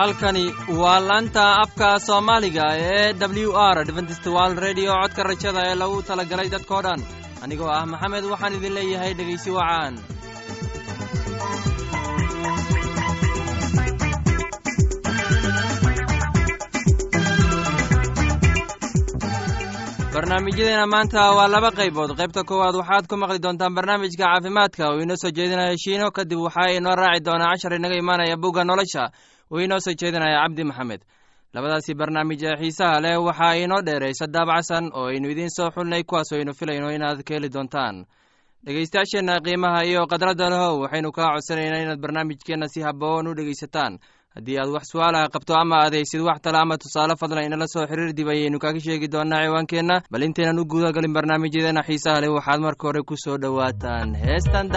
halkani waa laanta afka soomaaliga ee w r dventstwal redio codka rajada ee lagu talagalay dadkoo dhan. Anigoo ah maxamed waxaan idin leeyahay dhegaysi wacaan barnaamijyadeena maanta waa laba qaybood. Qaybta koowaad waxaad ku maqli doontaan barnaamijka caafimaadka. Uu inoo soo jeedinaya shiino kadib waxaa inoo raaci doonaa cashar inaga imaanaya bugga nolosha uu inoo soo jeedinaya cabdi maxamed. Labadaasi barnaamij ee xiisaha leh waxaa inoo dheeraysa daabacsan oo aynu idiin soo xulnay kuwaas aynu filayno inaad ka heli doontaan. Dhegaystayaasheenna qiimaha iyo khadradda lehow waxaynu kaa codsanaynaa inaad barnaamijkeenna si haboon u dhegaysataan. Haddii aad wax su'aalaha qabto ama aad haysid wax tale ama tusaale fadlan inala soo xiriir dib ayaynu kaaga sheegi doonaa ciwaankeenna. Bal intaynan u gudagalin barnaamijyadeena xiisaha leh waxaad marka hore ku soo dhowaataan. Heestan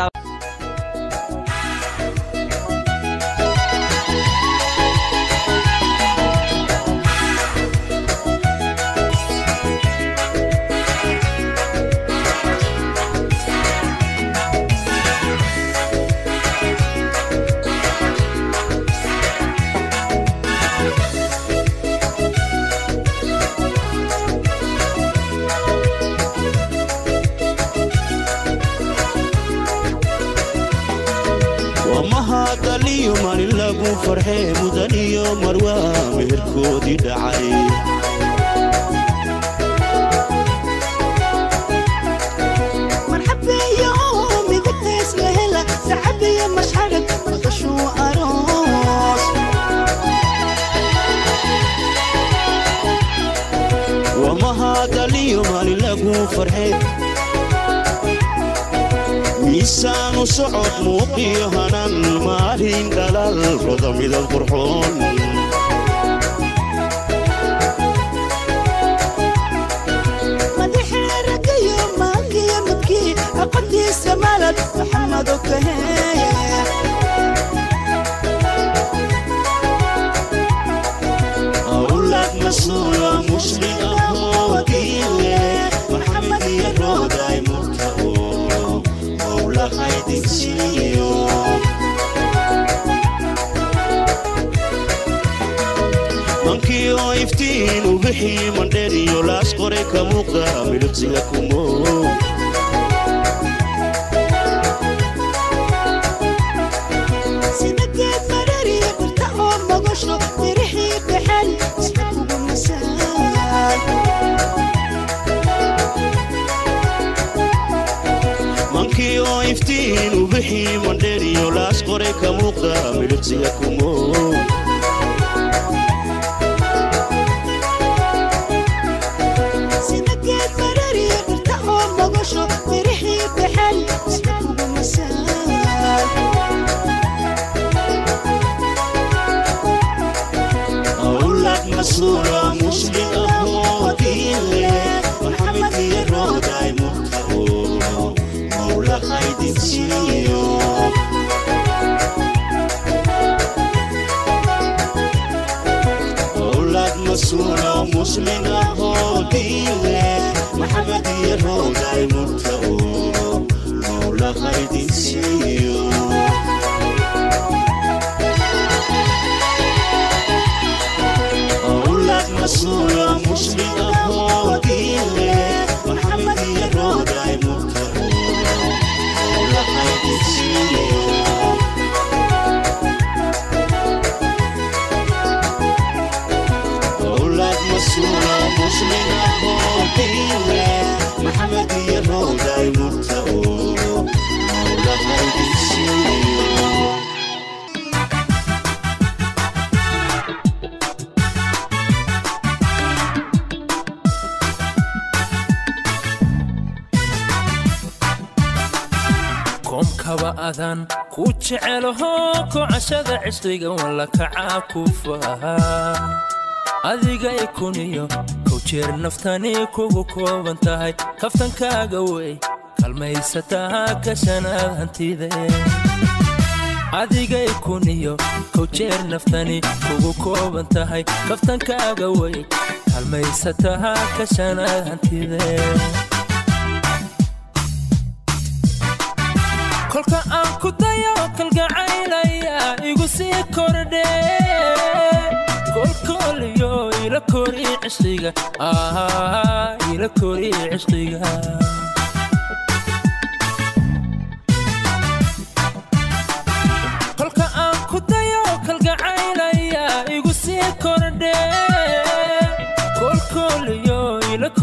meherkoodii dhacay miisaanu socod muuqiyo hanan maalin dhalal roda midab qurxoon aqoontiisa maalad maxamado kaheeye awlad masuula muslim ahoo diile maxamed iyo rooday murtao mankii oo iftiin u bixii mandheer iyo laas qoray ka muuqda midhibsiga kumo qoray ka muuqda midhibsiga kumo. Sida maxamed iyo rooday murtao mawla qaydinsiiyo koomkaba adan ku jecelaho kocashada cishriga walla kacaa ku faha. Adigay kuniyo kow jeer naftani kugu kooban tahay kaftankaaga wey kalmaysataa kashanaad hantide adigay kuniyo kow jeer naftani kugu kooban tahay kaftankaaga wey kalmaysataa kashanaad hantide kolka aan ku dayo kalgacaylaya igu sii kordhe kolkooliyo ila kori cishqiga ila kori cishqiga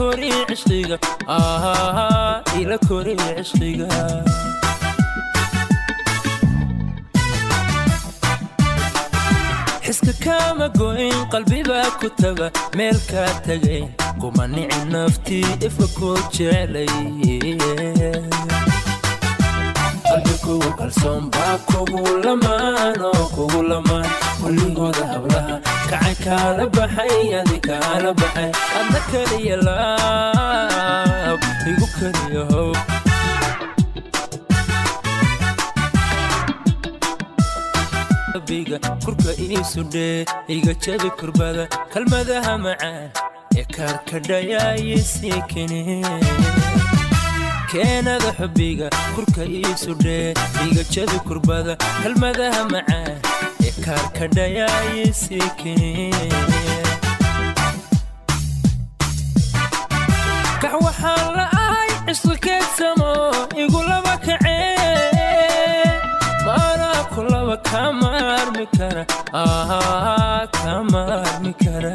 ila kori cishqiga ila kori cishqiga xiska kama goyn qalbibaa ku taga meel kaa tagayn kuma nici naftii ifka ku jecelay qalbi kugu kalsoon baa kugu lamaan oo kugu lamaan kulligooda hablaha kacay kaala baxay adi kaala baxay. Adna keliya laab igu keliya how kurka iisu dhee iga jabi kurbada kalmadaha macaan ee kaarkadhayaayisii kene keenada xubbiga kurka iisu dhee iga jabi kurbada kalmadaha macaan ee kaarkadhayaayisii kene kax waxaan la ahay cisqi keedsamo igu laba kacee maanaa kulaba kama armi kara ah kama armi kara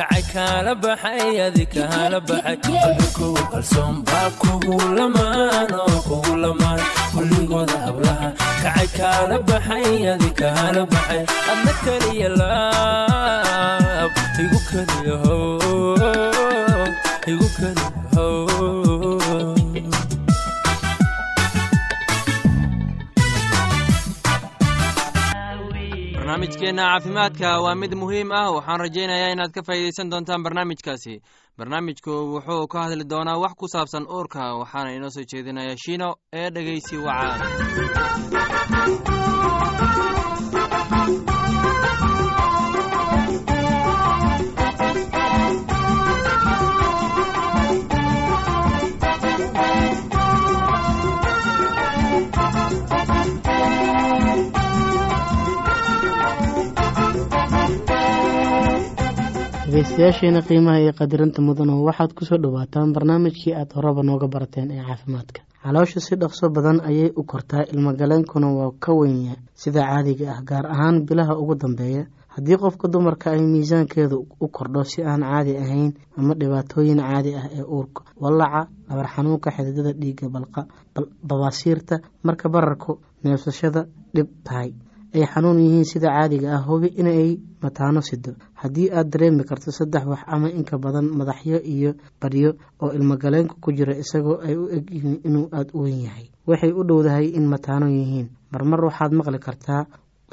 kacay kaala baxay adi kaala baxay. Qalbi kugu kalsoon baa kugu lamaan oo kugu lamaan kulligooda hablaha kacay kaala baxay adi kaala baxay. Adna keliya laab igu keliya how igu keliya barnaamijkeenna caafimaadka waa mid muhiim ah. Waxaan rajaynayaa inaad ka faa'iidaysan doontaan barnaamijkaasi. Barnaamijku wuxuu ka hadli doonaa wax ku saabsan uurka waxaana inoo soo jeedinaya shiino ee dhegaysi wacaan dhegeystayaasheena qiimaha iyo qadirinta mudano waxaad ku soo dhowaataan barnaamijkii aad horeba nooga barateen ee caafimaadka. Caloosha si dhaqso badan ayay u kortaa ilmagaleenkuna waa ka wenya sida caadiga ah gaar ahaan bilaha ugu dambeeya haddii qofka dumarka ay miisaankeedu u kordho si aan caadi ahayn ama dhibaatooyin caadi ah ee uurka wallaca dhabar xanuunka xididada dhiigga balqa babaasiirta marka bararku neefsashada dhib tahay ay xanuun yihiin sida caadiga ah. Hubi inay mataano sido haddii aad dareemi karto saddex wax ama inka badan madaxyo iyo badhyo oo ilmagaleenka ku jira isagoo ay u eg yihiin inuu aada u wen yahay. Waxay u dhowdahay in mataano yihiin. Marmar waxaad maqli kartaa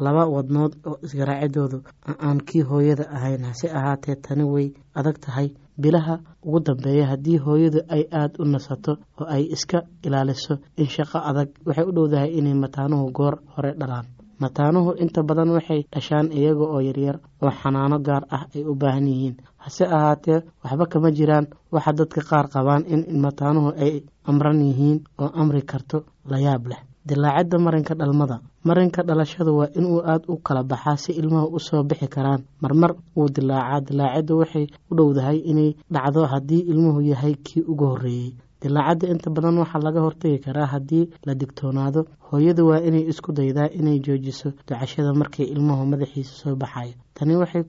laba wadnood oo isgaraacidoodu aan kii hooyada ahayn. Hase ahaatee tani way adag tahay. Bilaha ugu dambeeya haddii hooyadu ay aada u nasato oo ay iska ilaaliso in shaqo adag waxay u dhowdahay inay mataanuhu goor hore dhalaan mataanuhu inta badan waxay dhashaan iyaga oo yaryar oo xanaano gaar ah ay u baahan yihiin. Hase ahaatee waxba kama jiraan. Waxa dadka qaar qabaan in mataanuhu ay amran yihiin oo amri karto layaab leh. Dilaacidda marinka dhalmada. Marinka dhalashada waa inuu aada u kala baxaa si ilmuhu u soo bixi karaan. Marmar wuu dilaacaa. Dilaaciddu waxay u dhowdahay inay dhacdo haddii ilmuhu yahay kii ugu horreeyey dilaacadda inta badan waxaa laga hortagi karaa haddii la digtoonaado. Hooyadu waa inay isku daydaa inay joojiso ducashada markii ilmuhu madaxiisa soo baxayo. Tani waxay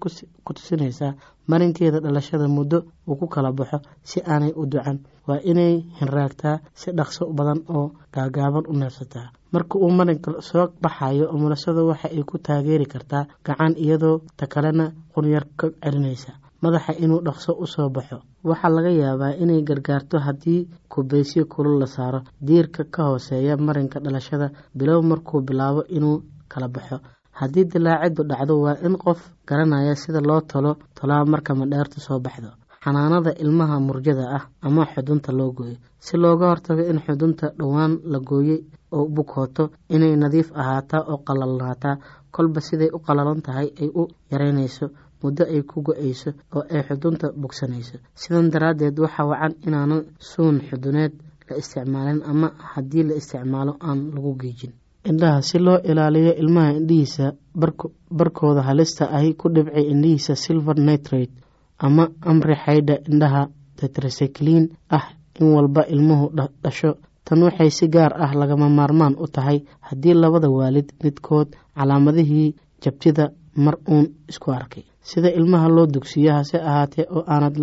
ku tusinaysaa marinkeeda dhalashada muddo uu ku kala baxo si aanay u ducan waa inay hinraagtaa si dhaqso badan oo gaagaaban u neefsataa. Marka uu marinka soo baxayo umulasada waxa ay ku taageeri kartaa gacan iyadoo ta kalena qunyar ka celinaysa madaxa inuu dhaqso u soo baxo. Waxaa laga yaabaa inay gargaarto haddii kubaysyo kulul la saaro. Diirka ka hooseeya marinka dhalashada bilow markuu bilaabo inuu kala baxo. Haddii dilaaciddu dhacdo waa in qof garanaya sida loo talo tolaa marka madheertu soo baxdo. Xanaanada ilmaha murjada ah ama xudunta loo gooyo. Si looga hortago in xudunta dhowaan la gooyey oo bukooto inay nadiif ahaataa oo qalalnaataa kolba siday u qalalan tahay ay u yaraynayso muddo ay ku go'ayso oo ay xudunta bogsanayso. Sidan daraaddeed waxaa wacan inaanan suun xuduneed la isticmaalin ama haddii la isticmaalo aan lagu geejin indhaha si loo ilaaliyo ilmaha indhihiisa barkooda halista ahi ku dhibcay indhihiisa silver nitrate ama amri xaydha indhaha tetracycliin ah in walba ilmuhu dhasho. Tan waxay si gaar ah lagama maarmaan u tahay haddii labada waalid midkood calaamadihii jabtida mar uun isku arkay. Sida ilmaha loo dugsiyo hase ahaatee oo aanad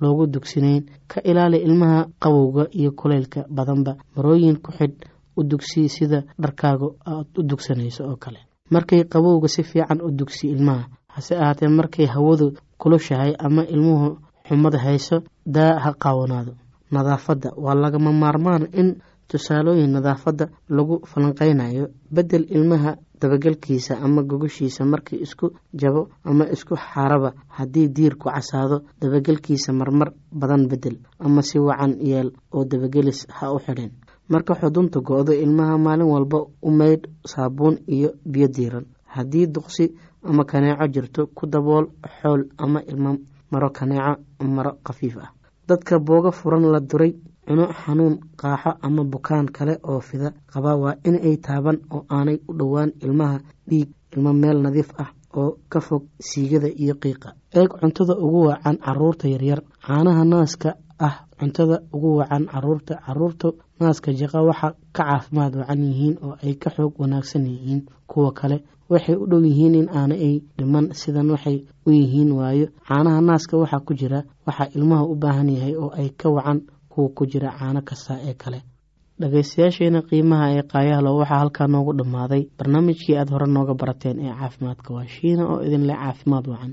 loogu dugsinayn ka ilaali ilmaha qabowga iyo kuleylka badanba. Marooyin ku xidh u dugsi sida dharkaaga aad u dugsanayso oo kale. Markay qabowga si fiican u dugsi ilmaha hase ahaatee markay hawadu kulushahay ama ilmuhu xumada hayso daa ha qaawanaado. Nadaafadda waa lagama maarmaan in tusaalooyin nadaafadda lagu falanqeynayo bedel ilmaha dabagelkiisa ama gogoshiisa markii isku jabo ama isku xaaraba haddii diirku casaado dabagelkiisa marmar badan bedel ama si wacan yeel oo dabagelis ha u xidhin. Marka xudunta go-do ilmaha maalin walba u maydh saabuun iyo biyo diiran haddii duqsi ama kaneeco jirto ku dabool xool ama ilmo maro kaneeco maro khafiif ah. Dadka booga furan la duray cuno xanuun qaaxo ama bukaan kale oo fida. Qaba waa in ay taaban oo aanay u dhowaan ilmaha dhiig ilmo meel nadiif ah oo ka fog siigada iyo qiiqa. Eeg cuntada ugu wacan carruurta yaryar. Caanaha naaska ah cuntada ugu wacan carruurta carruurta naaska jaqa waxa ka caafimaad wacan yihiin oo ay ka xoog wanaagsan yihiin kuwa kale. Waxay u dhow yihiin in aana ay dhiman sidan waxay u yihiin waayo. Caanaha naaska waxaa ku jira waxaa ilmaha u baahan yahay oo ay ka wacan kuwa ku jira caano kasta ee kale. Dhagaystayaasheena qiimaha ee qaayahlo waxaa halkaa noogu dhammaaday. Barnaamijkii aad hore nooga barateen ee caafimaadka waa shiina oo idin leh caafimaad wacan.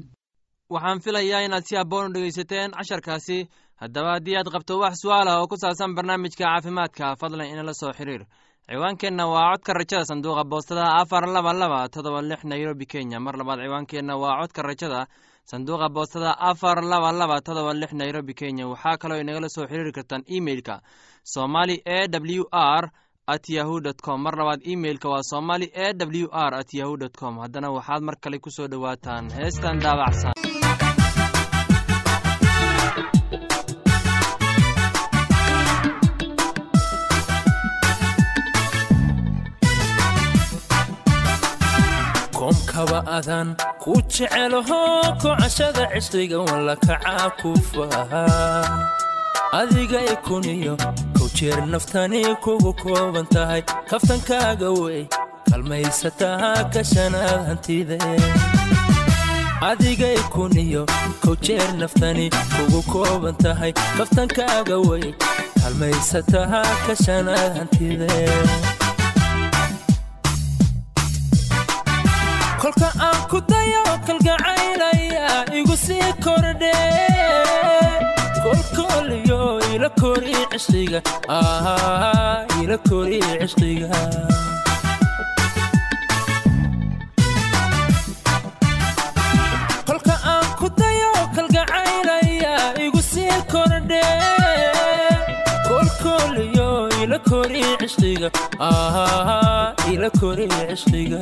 Waxaan filayaa inaad si habboon u dhegaysateen casharkaasi. Haddaba haddii aad qabto wax su'aal ah oo ku saabsan barnaamijka caafimaadka fadlan inala soo xiriir. Ciwaankeenna waa codka rajada sanduuqa boostada afar laba laba todoba lix nairobi kenya. Mar labaad ciwaankeenna waa codka rajada sanduuqa boostada afar laba laba todoba lix nairobi kenya. Waxaa kaloo inagala soo xiriiri kartaan emeilka somali e w r at yahu dt com. Mar labaad emeilka waa somali e w r at yahu dt com. Haddana waxaad mar kale ku soo dhowaataan heestan daabacsan koomkaba adan ku jecelaho kocashada cishriga walla kacaa ku faha adiga ikuniyo kow naftani kugu kooban tahay kaftankaaga wey kalmaysataa kashanaad hantide. Adiga ikuniyo kow jeer naftani kugu kooban tahay kaftankaaga wey kalmaysataa kashanaad hantide kolka aan ku dayo kalgacaylaya igu sii kordhe kolkooliyo ila kori cishqiga ila kori cishqiga kolka aan ku dayo kalgacaylaya igu sii kordhe kolkooliyo ila kori cishqiga ila kori cishqiga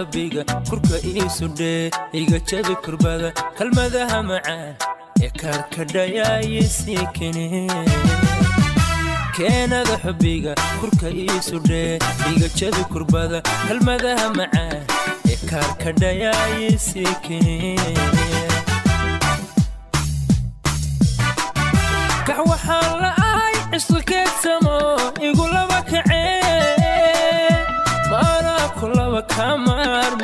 how kurka iisudhee iga jabi kurbada kalmadaha macaan ee kaarkadhayaayisii kene keenada kurka iisudhee iga jabi kurbada kalmadaha macaan laba kama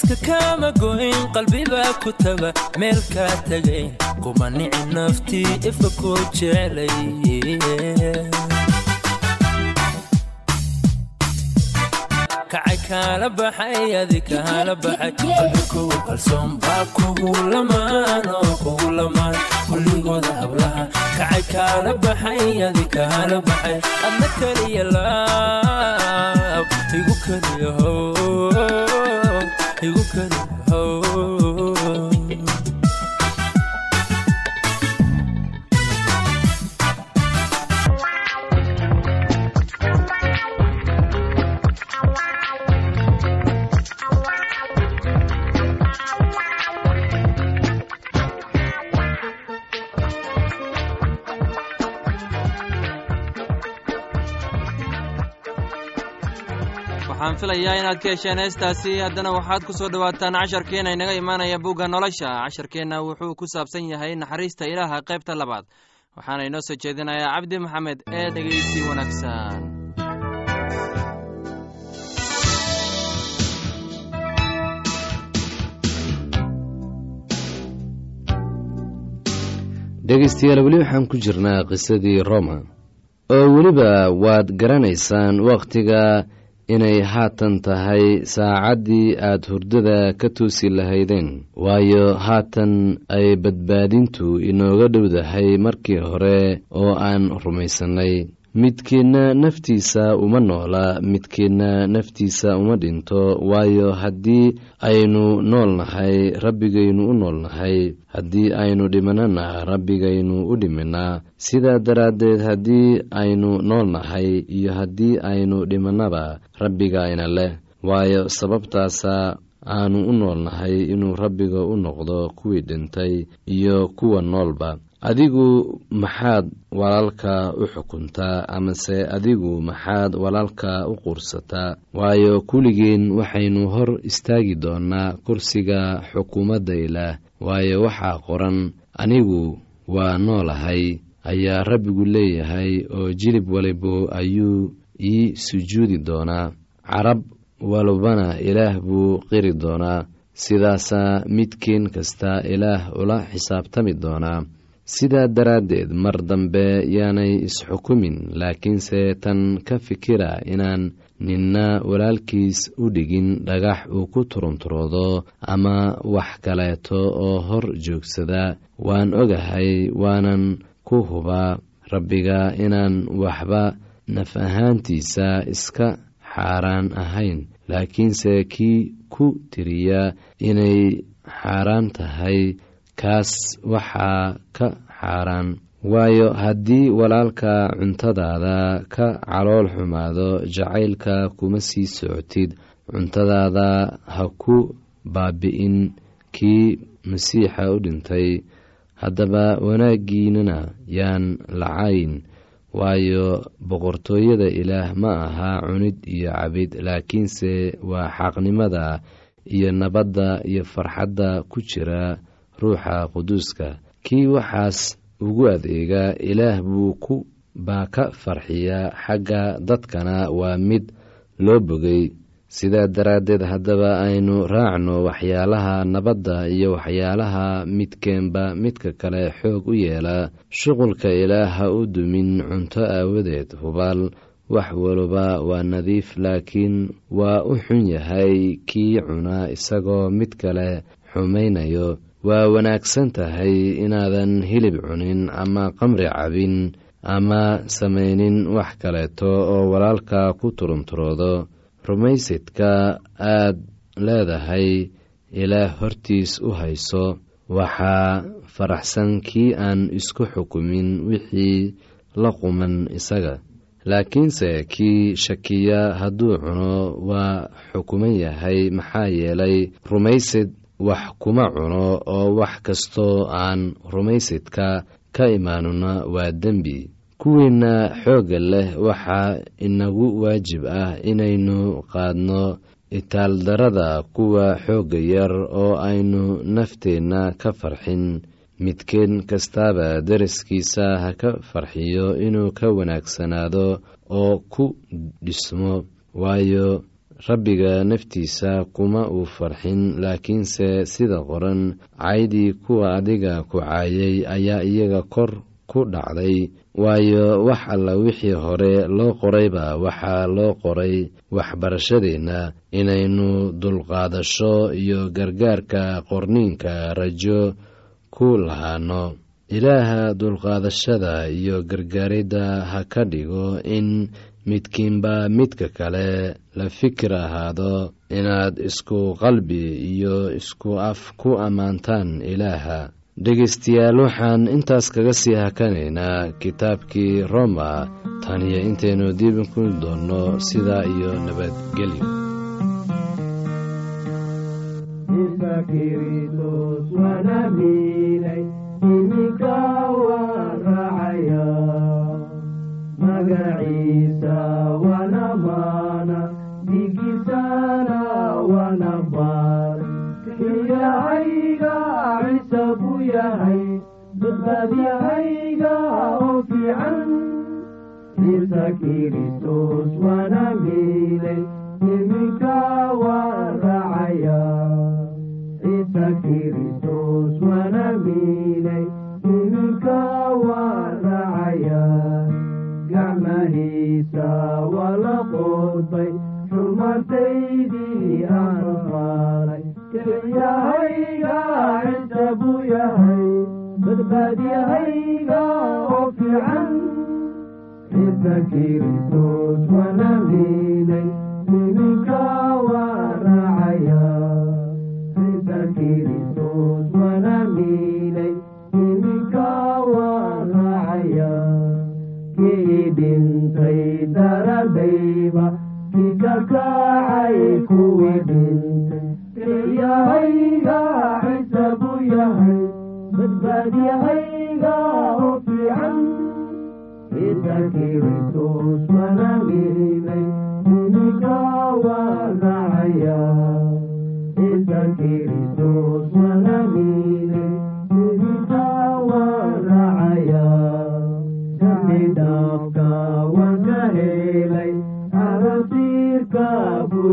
xiska kama goyn qalbibaa ku taga meel kaa tagayn kuma nici naftii ifa koo jecelay kacay kaala baxay adi kaala baxay. Qalbi kugu kalsoon baa kugu lamaan kugu lamaan kulligooda hablaha. Kacay kaala baxay adi kaala baxay. Adna keliya laab igu keliya how igu keliya how filayaa inaad ka hesheen heestaasi. Haddana waxaad ku soo dhowaataan casharkeenna inaga imaanaya bugga nolosha. Casharkeenna wuxuu ku saabsan yahay naxariista ilaaha qaybta labaad. Waxaana inoo soo jeedinayaa cabdi maxamed ee dhegeysi wanaagsan. Dhegaystayaal weli waxaan ku jirnaa qisadii roma. Oo weliba waad garanaysaan wakhtiga inay haatan tahay saacaddii aad hurdada ka toosi lahaydeen. Waayo haatan ay badbaadintu inooga dhowdahay markii hore oo aan rumaysannay midkiinna naftiisa uma noola midkiinna naftiisa uma dhinto waayo haddii aynu nool nahay rabbigaynu u nool nahay haddii aynu dhimanana rabbigaynu u dhiminaa sidaa daraaddeed haddii aynu nool nahay iyo haddii aynu dhimannaba rabbigayna leh. Waayo sababtaasa aanu u nool nahay inuu rabbiga u noqdo kuwii dhintay iyo kuwa noolba adigu maxaad walaalka u xukuntaa amase adigu maxaad walaalka u quursataa waayo kulligeen waxaynu hor istaagi doonnaa kursiga xukuumadda ilaah. Waayo waxaa qoran anigu waa noolahay ayaa rabbigu leeyahay oo jilib walibo ayuu ii sujuudi doonaa. Carab walbana ilaah buu qiri doonaa. Sidaasaa midkiin kasta ilaah ula xisaabtami doonaa sidaa daraaddeed mar dambe yaanay isxukumin laakiinse tan ka fikira inaan ninna walaalkiis u dhigin dhagax uu ku turunturoodo ama wax kaleeto oo hor joogsada waan ogahay waanan ku hubaa rabbiga inaan waxba naf ahaantiisa iska xaaraan ahayn. Laakiinse kii ku tiriya inay xaaraan tahay kaas waxaa ka xaaraan. Waayo haddii walaalka cuntadaada ka calool xumaado jacaylka kuma sii socotid. Cuntadaada ha ku baabi'in kii masiixa u dhintay. Haddaba wanaaggiinana yaan lacayn. Waayo boqortooyada ilaah ma aha cunid iyo cabid laakiinse waa xaqnimada iyo nabadda iyo farxadda ku jira ruuxa quduuska. Kii waxaas ugu adeega ilaah buu ku baa ka farxiya xagga dadkana waa mid loo bogay sidaa daraaddeed haddaba aynu raacno waxyaalaha nabadda iyo waxyaalaha midkeenba midka kale xoog u yeela. Shuqulka ilaah ha u dumin cunto aawadeed hubaal. Wax waliba waa nadiif laakiin waa u xun yahay kii cunaa isagoo mid kale xumaynayo waa wanaagsan tahay inaadan hilib cunin ama qamri cabin ama samaynin wax kaleeto oo walaalka ku turunturoodo. Rumaysidka aad leedahay ilaah hortiis u hayso. Waxaa faraxsan kii aan isku xukumin wixii la quman isaga. Laakiinse kii shakiya hadduu cuno waa xukuman yahay maxaa yeelay rumaysid wax kuma cuno oo wax kastoo aan rumaysidka ka imaanuna waa dembi. Kuwiinna xoogga leh waxaa inagu waajib ah inaynu qaadno itaaldarada kuwa xoogga yar oo aynu nafteenna ka farxin. Midkeen kastaaba daraskiisa ha ka farxiyo inuu ka wanaagsanaado oo ku dhismo. Waayo rabbiga naftiisa kuma uu farxin laakiinse sida qoran caydii kuwa adiga ku caayay ayaa iyaga kor ku dhacday. Waayo wax alla wixii hore loo qorayba waxaa loo qoray waxbarashadeenna inaynu dulqaadasho iyo gargaarka qorniinka rajo ku lahaano. Ilaaha dulqaadashada iyo gargaaridda ha ka dhigo in midkiinba midka kale la fikir ahaado inaad isku qalbi iyo isku af ku ammaantaan ilaaha. Dhegaystayaal waxaan intaas kaga sii hakanaynaa kitaabkii roma tan iyo intaynu diiban ku doonno sidaa iyo nabadgelyo wana miilay iminka waa raacaya gacmahiisa waa la qoodbay xumartaydii aan maalay kelyahayga ciise buu yahay badbaadiyahayga oo fiican ciise kiristos wana miilay iminka waa raacaya ciise kiristos wana miilay iminka daradayba kii ka kacay kuwii dhintay kelyahayga ciise buu yahay badbaadiyahayga oo fiican ciise kiristos wana miilay iminka waa raacaya ciise kiristos wana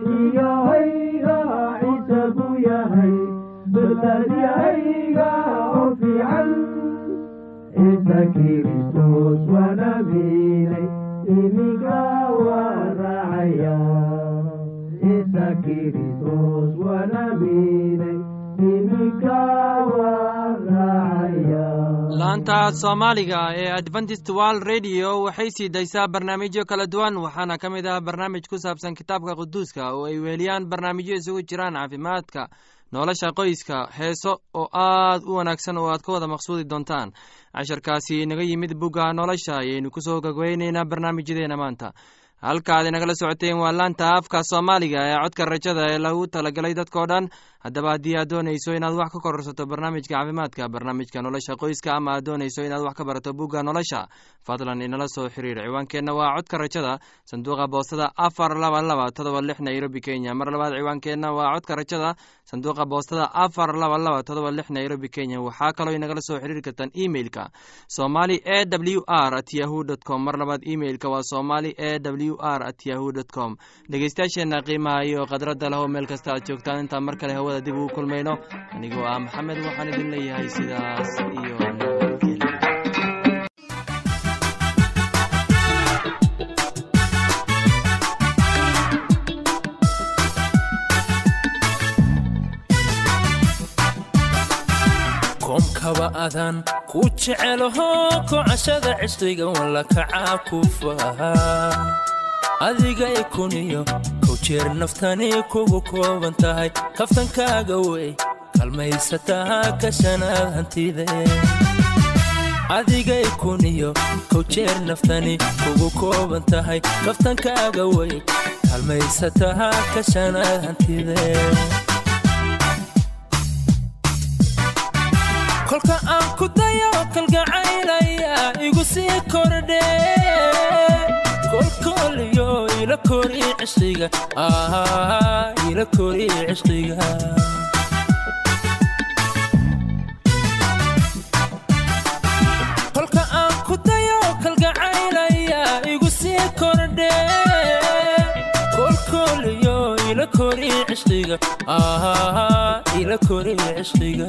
kelyahayga ciise buu yahay badbaadiyahayga oo fiican ciise kiristos wana miilay iminka waa raacaya ciise kiristos wana miilay iminka laanta soomaaliga ee adventist world radio waxay sii daysaa barnaamijyo kala duwan waxaana ka mid ah barnaamij ku saabsan kitaabka quduuska oo ay weeliyaan barnaamijyo isugu jiraan caafimaadka nolosha qoyska heeso oo aad u wanaagsan oo aad ka wada maqsuudi doontaan. Casharkaasi naga yimid bugga nolosha ayaynu ku soo gogweyneynaa barnaamijyadeena maanta. Halkaad inagala socoteen waa laanta afka soomaaliga ee codka rajada ee lagu talagalay dadkao dhan haddaba haddii aad doonayso inaad wax ka kororsato barnaamijka caafimaadka barnaamijka nolosha qoyska ama aad doonayso inaad wax ka barato bugga nolosha fadlan inala soo xiriir. Ciwaankeenna waa codka rajada sanduuqa boostada afar laba laba todoba lix nairobi kenya. Mar labaad ciwaankeenna waa codka rajada sanduuqa boostada afar laba laba todoba lix nairobi kenya. Waxaa kaloo inagala soo xiriiri kartaan emeilka somali e w r at yahu dt com. Mar labaad emeilka waa somali e w r at yahu dt com. Dhegeystayaasheenna qiimaha iyo khadradda leho meel kasta aad joogtaan. Intaan mar kale hawada dib ugu kulmayno. Anigoo ah maxamed waxaan idin leeyahay sidaas iyo koomkaba adan ku jecelaho kocashada cisriga walla kacaa ku faha adigay kuniyo kow jeer naftani kugu kooban tahay. Kaftankaaga wey kalmaysataa ka shanaad hantide. Adigay kuniyo kow jeer naftani kugu kooban tahay. Kaftankaaga wey kalmaysataa ka shanaad hantide kolka aan ku dayo kalgacaylaya igu sii kordhe. Kolkooliyo ila kori cishqiga ila kori cishqiga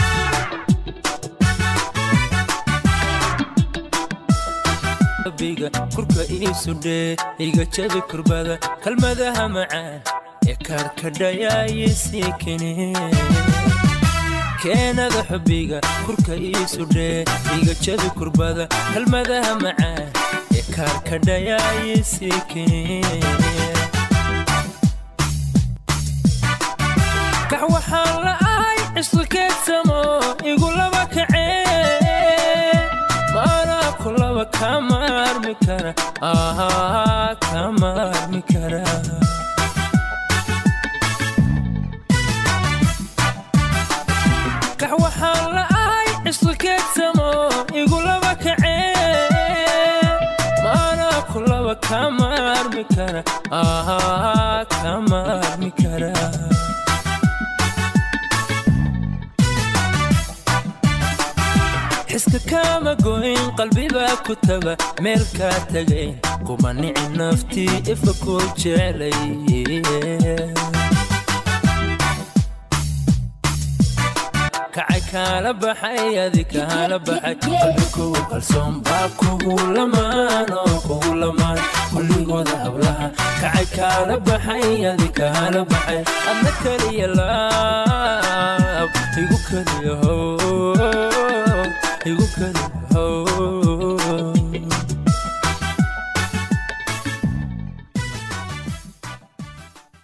keliyahow kurka iisudhee iga jabi kurbada kalmadaha macaan ee kaarkadhayaayisii kene keenada xubbiga kurka iisudhee iga jabi kurbada kalmadaha macaan ee kene maanaa kulaba kama armi kara kama armi kara kax waxaan la ahay cisqikeedsamo igu laba kacee maanaa kulaba kama armi kara kama armi kara xiska kaama goyn qalbibaa ku taga meel kaa tagayn kuma nici naftii ifa kuu jeclay kacay kaala baxay adi kaala baxay. Qalbi kugu baa kugu lamaan oo kugu lamaan kulligooda hablaha kacay kaala baxay adi kaala baxay. Adna keliya laab igu keliyahow igu keliyahow